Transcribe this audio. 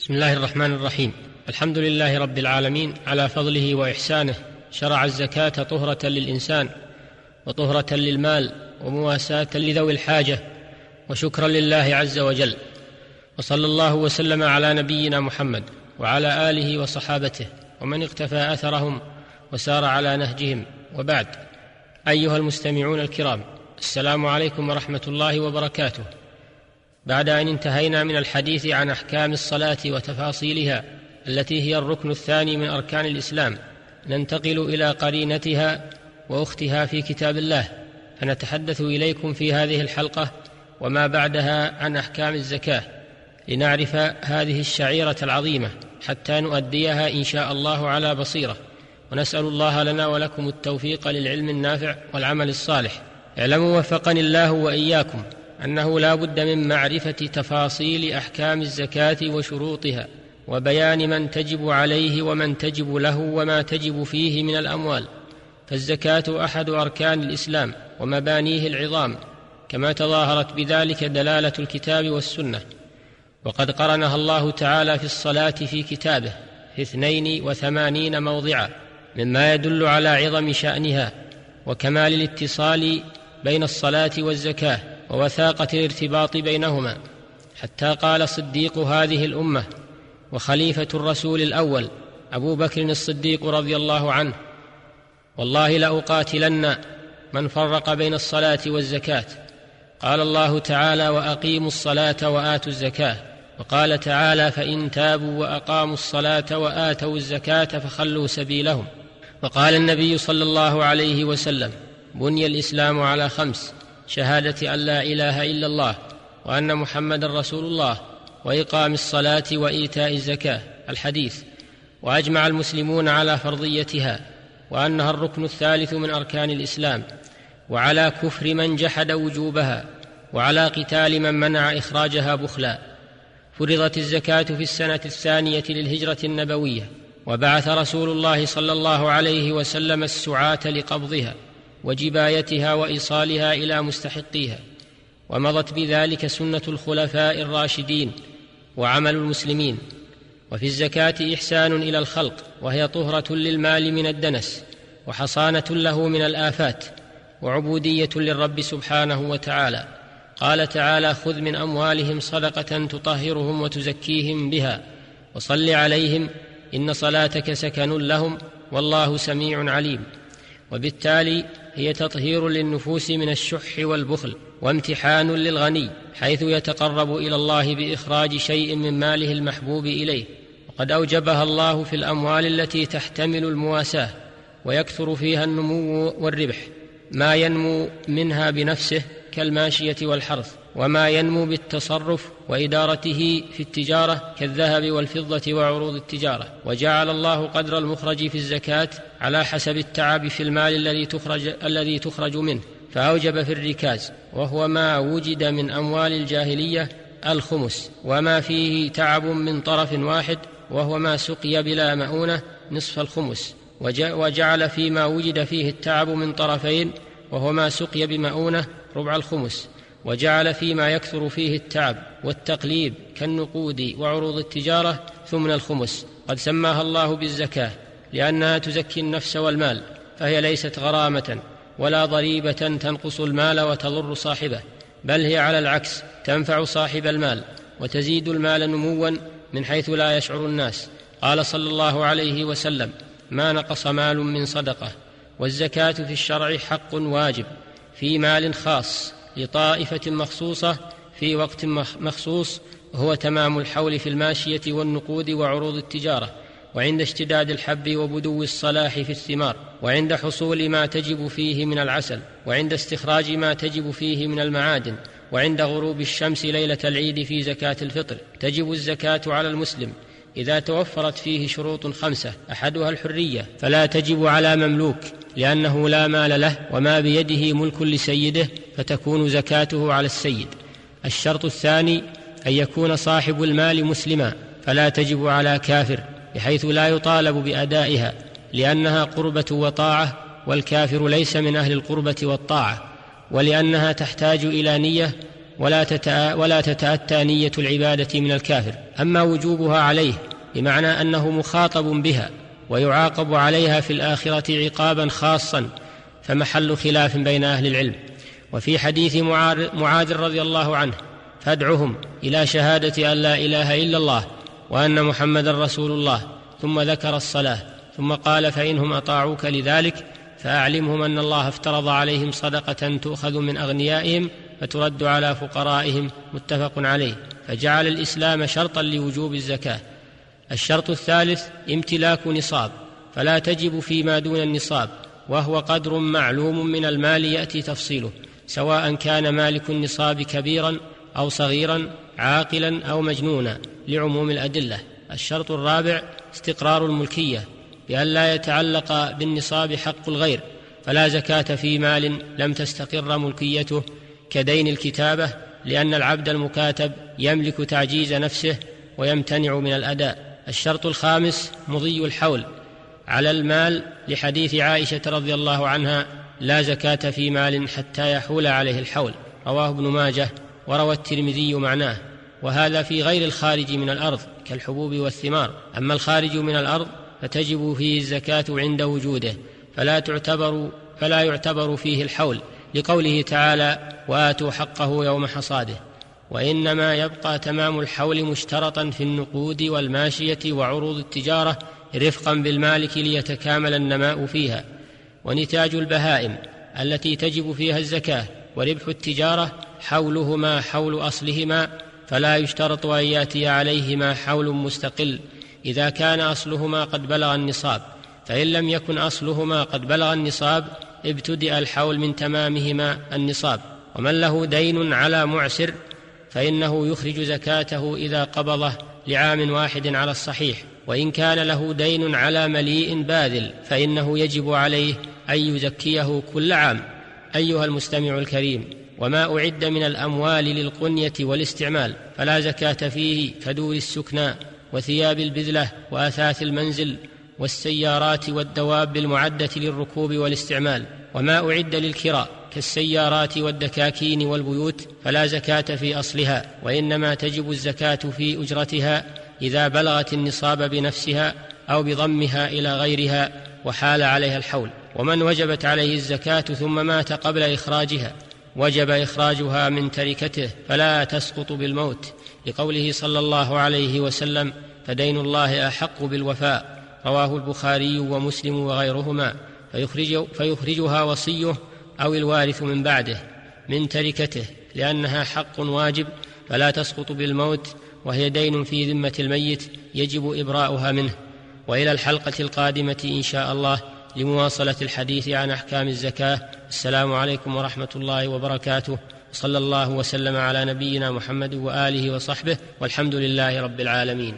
بسم الله الرحمن الرحيم. الحمد لله رب العالمين على فضله وإحسانه شرع الزكاة طهرة للإنسان وطهرة للمال ومواساة لذوي الحاجة وشكرا لله عز وجل. وصلى الله وسلم على نبينا محمد وعلى آله وصحابته ومن اقتفى أثرهم وسار على نهجهم. وبعد أيها المستمعون الكرام السلام عليكم ورحمة الله وبركاته. بعد أن انتهينا من الحديث عن أحكام الصلاة وتفاصيلها التي هي الركن الثاني من أركان الإسلام ننتقل إلى قرينتها وأختها في كتاب الله فنتحدث إليكم في هذه الحلقة وما بعدها عن أحكام الزكاة لنعرف هذه الشعيرة العظيمة حتى نؤديها إن شاء الله على بصيرة. ونسأل الله لنا ولكم التوفيق للعلم النافع والعمل الصالح. اعلموا وفقني الله وإياكم. أنه لا بد من معرفة تفاصيل أحكام الزكاة وشروطها وبيان من تجب عليه ومن تجب له وما تجب فيه من الأموال. فالزكاة أحد أركان الإسلام ومبانيه العظام كما تظاهرت بذلك دلالة الكتاب والسنة. وقد قرنها الله تعالى في الصلاة في كتابه في اثنين وثمانين موضعا مما يدل على عظم شأنها وكمال الاتصال بين الصلاة والزكاة. ووثاقة الارتباط بينهما حتى قال صديق هذه الأمة وخليفة الرسول الأول أبو بكر الصديق رضي الله عنه والله لأقاتلن من فرق بين الصلاة والزكاة. قال الله تعالى وأقيموا الصلاة وآتوا الزكاة. وقال تعالى فإن تابوا وأقاموا الصلاة وآتوا الزكاة فخلوا سبيلهم. وقال النبي صلى الله عليه وسلم بني الإسلام على خمس. شهادة أن لا إله إلا الله وأن محمدا رسول الله وإقام الصلاة وإيتاء الزكاة الحديث. وأجمع المسلمون على فرضيتها وأنها الركن الثالث من أركان الإسلام. وعلى كفر من جحد وجوبها وعلى قتال من منع إخراجها بخلا فرضت الزكاة في السنة الثانية للهجرة النبوية وبعث رسول الله صلى الله عليه وسلم السعاة لقبضها. وجبايتها وإيصالها إلى مستحقيها ومضت بذلك سنة الخلفاء الراشدين وعمل المسلمين وفي الزكاة إحسان إلى الخلق وهي طهرة للمال من الدنس وحصانة له من الآفات وعبودية للرب سبحانه وتعالى. قال تعالى خذ من أموالهم صدقة تطهرهم وتزكيهم بها وصل عليهم إن صلاتك سكن لهم والله سميع عليم. وبالتالي هي تطهير للنفوس من الشح والبخل وامتحان للغني حيث يتقرب إلى الله بإخراج شيء من ماله المحبوب إليه. وقد أوجبها الله في الأموال التي تحتمل المواساة ويكثر فيها النمو والربح ما ينمو منها بنفسه كالماشية والحرث. وما ينمو بالتصرف وإدارته في التجارة كالذهب والفضة وعروض التجارة. وجعل الله قدر المخرج في الزكاة على حسب التعب في المال الذي تخرج الذي تخرج منه. فأوجب في الركاز وهو ما وجد من أموال الجاهلية الخمس. وما فيه تعب من طرف واحد وهو ما سقي بلا مؤونة نصف الخمس. وجعل فيما وجد فيه التعب من طرفين وهو ما سقي بمؤونة ربع الخمس. وجعل فيما يكثر فيه التعب والتقليب كالنقود وعروض التجارة ثمن الخمس. قد سماها الله بالزكاة لأنها تزكي النفس والمال فهي ليست غرامة ولا ضريبة تنقص المال وتضر صاحبه بل هي على العكس تنفع صاحب المال وتزيد المال نموا من حيث لا يشعر الناس. قال صلى الله عليه وسلم ما نقص مال من صدقة والزكاة في الشرع حق واجب في مال خاص لطائفة مخصوصة في وقت مخصوص هو تمام الحول في الماشية والنقود وعروض التجارة وعند اشتداد الحب وبدو الصلاح في الثمار وعند حصول ما تجب فيه من العسل وعند استخراج ما تجب فيه من المعادن وعند غروب الشمس ليلة العيد في زكاة الفطر تجب الزكاة على المسلم. إذا توفرت فيه شروط خمسة أحدها الحرية فلا تجب على مملوك لأنه لا مال له وما بيده ملك لسيده فتكون زكاته على السيد. الشرط الثاني أن يكون صاحب المال مسلما فلا تجب على كافر بحيث لا يطالب بأدائها لأنها قربة وطاعة والكافر ليس من أهل القربة والطاعة ولأنها تحتاج إلى نية ولا, ولا تتأتى نية العبادة من الكافر. أما وجوبها عليه بمعنى أنه مخاطب بها ويعاقب عليها في الآخرة عقابا خاصا فمحل خلاف بين أهل العلم. وفي حديث معاذ رضي الله عنه فادعهم إلى شهادة أن لا إله إلا الله وأن محمدا رسول الله ثم ذكر الصلاة ثم قال فإنهم أطاعوك لذلك فأعلمهم أن الله افترض عليهم صدقة تؤخذ من أغنيائهم فترد على فقرائهم متفق عليه فجعل الإسلام شرطا لوجوب الزكاة. الشرط الثالث امتلاك نصاب فلا تجب فيما دون النصاب وهو قدر معلوم من المال يأتي تفصيله. سواء كان مالك النصاب كبيرا أو صغيرا عاقلا أو مجنونا لعموم الأدلة. الشرط الرابع استقرار الملكية بأن لا يتعلق بالنصاب حق الغير فلا زكاة في مال لم تستقر ملكيته كدين الكتابة لأن العبد المكاتب يملك تعجيز نفسه ويمتنع من الأداء. الشرط الخامس مضي الحول على المال لحديث عائشة رضي الله عنها لا زكاة في مال حتى يحول عليه الحول. رواه ابن ماجه وروى الترمذي معناه. وهذا في غير الخارج من الأرض كالحبوب والثمار. أما الخارج من الأرض فتجب فيه الزكاة عند وجوده. فلا تعتبر فلا يعتبر فيه الحول. لقوله تعالى وآتوا حقه يوم حصاده وإنما يبقى تمام الحول مشترطا في النقود والماشية وعروض التجارة رفقا بالمالك ليتكامل النماء فيها. ونتاج البهائم التي تجب فيها الزكاة وربح التجارة حولهما حول أصلهما فلا يشترط أن يأتي عليهما حول مستقل. إذا كان أصلهما قد بلغ النصاب فإن لم يكن أصلهما قد بلغ النصاب ابتدأ الحول من تمامهما النصاب. ومن له دين على معسر فإنه يخرج زكاته إذا قبضه لعام واحد على الصحيح. وإن كان له دين على مليء باذل فإنه يجب عليه أن يزكيه كل عام أيها المستمع الكريم وما أعد من الأموال للقنية والاستعمال فلا زكاة فيه كدور السكنى وثياب البذلة وآثاث المنزل والسيارات والدواب المعدة للركوب والاستعمال وما أعد للكراء كالسيارات والدكاكين والبيوت فلا زكاة في أصلها وإنما تجب الزكاة في أجرتها إذا بلغت النصاب بنفسها أو بضمها إلى غيرها وحال عليها الحول. ومن وجبت عليه الزكاة ثم مات قبل إخراجها وجب إخراجها من تركته فلا تسقط بالموت. لقوله صلى الله عليه وسلم فدين الله أحق بالوفاء رواه البخاري ومسلم وغيرهما. فيخرج فيخرجها وصيه أو الوارث من بعده من تركته لأنها حق واجب فلا تسقط بالموت وهي دين في ذمة الميت يجب إبراؤها منه. وإلى الحلقة القادمة إن شاء الله. لمواصلة الحديث عن أحكام الزكاة. السلام عليكم ورحمة الله وبركاته. صلى الله وسلم على نبينا محمد وآله وصحبه والحمد لله رب العالمين.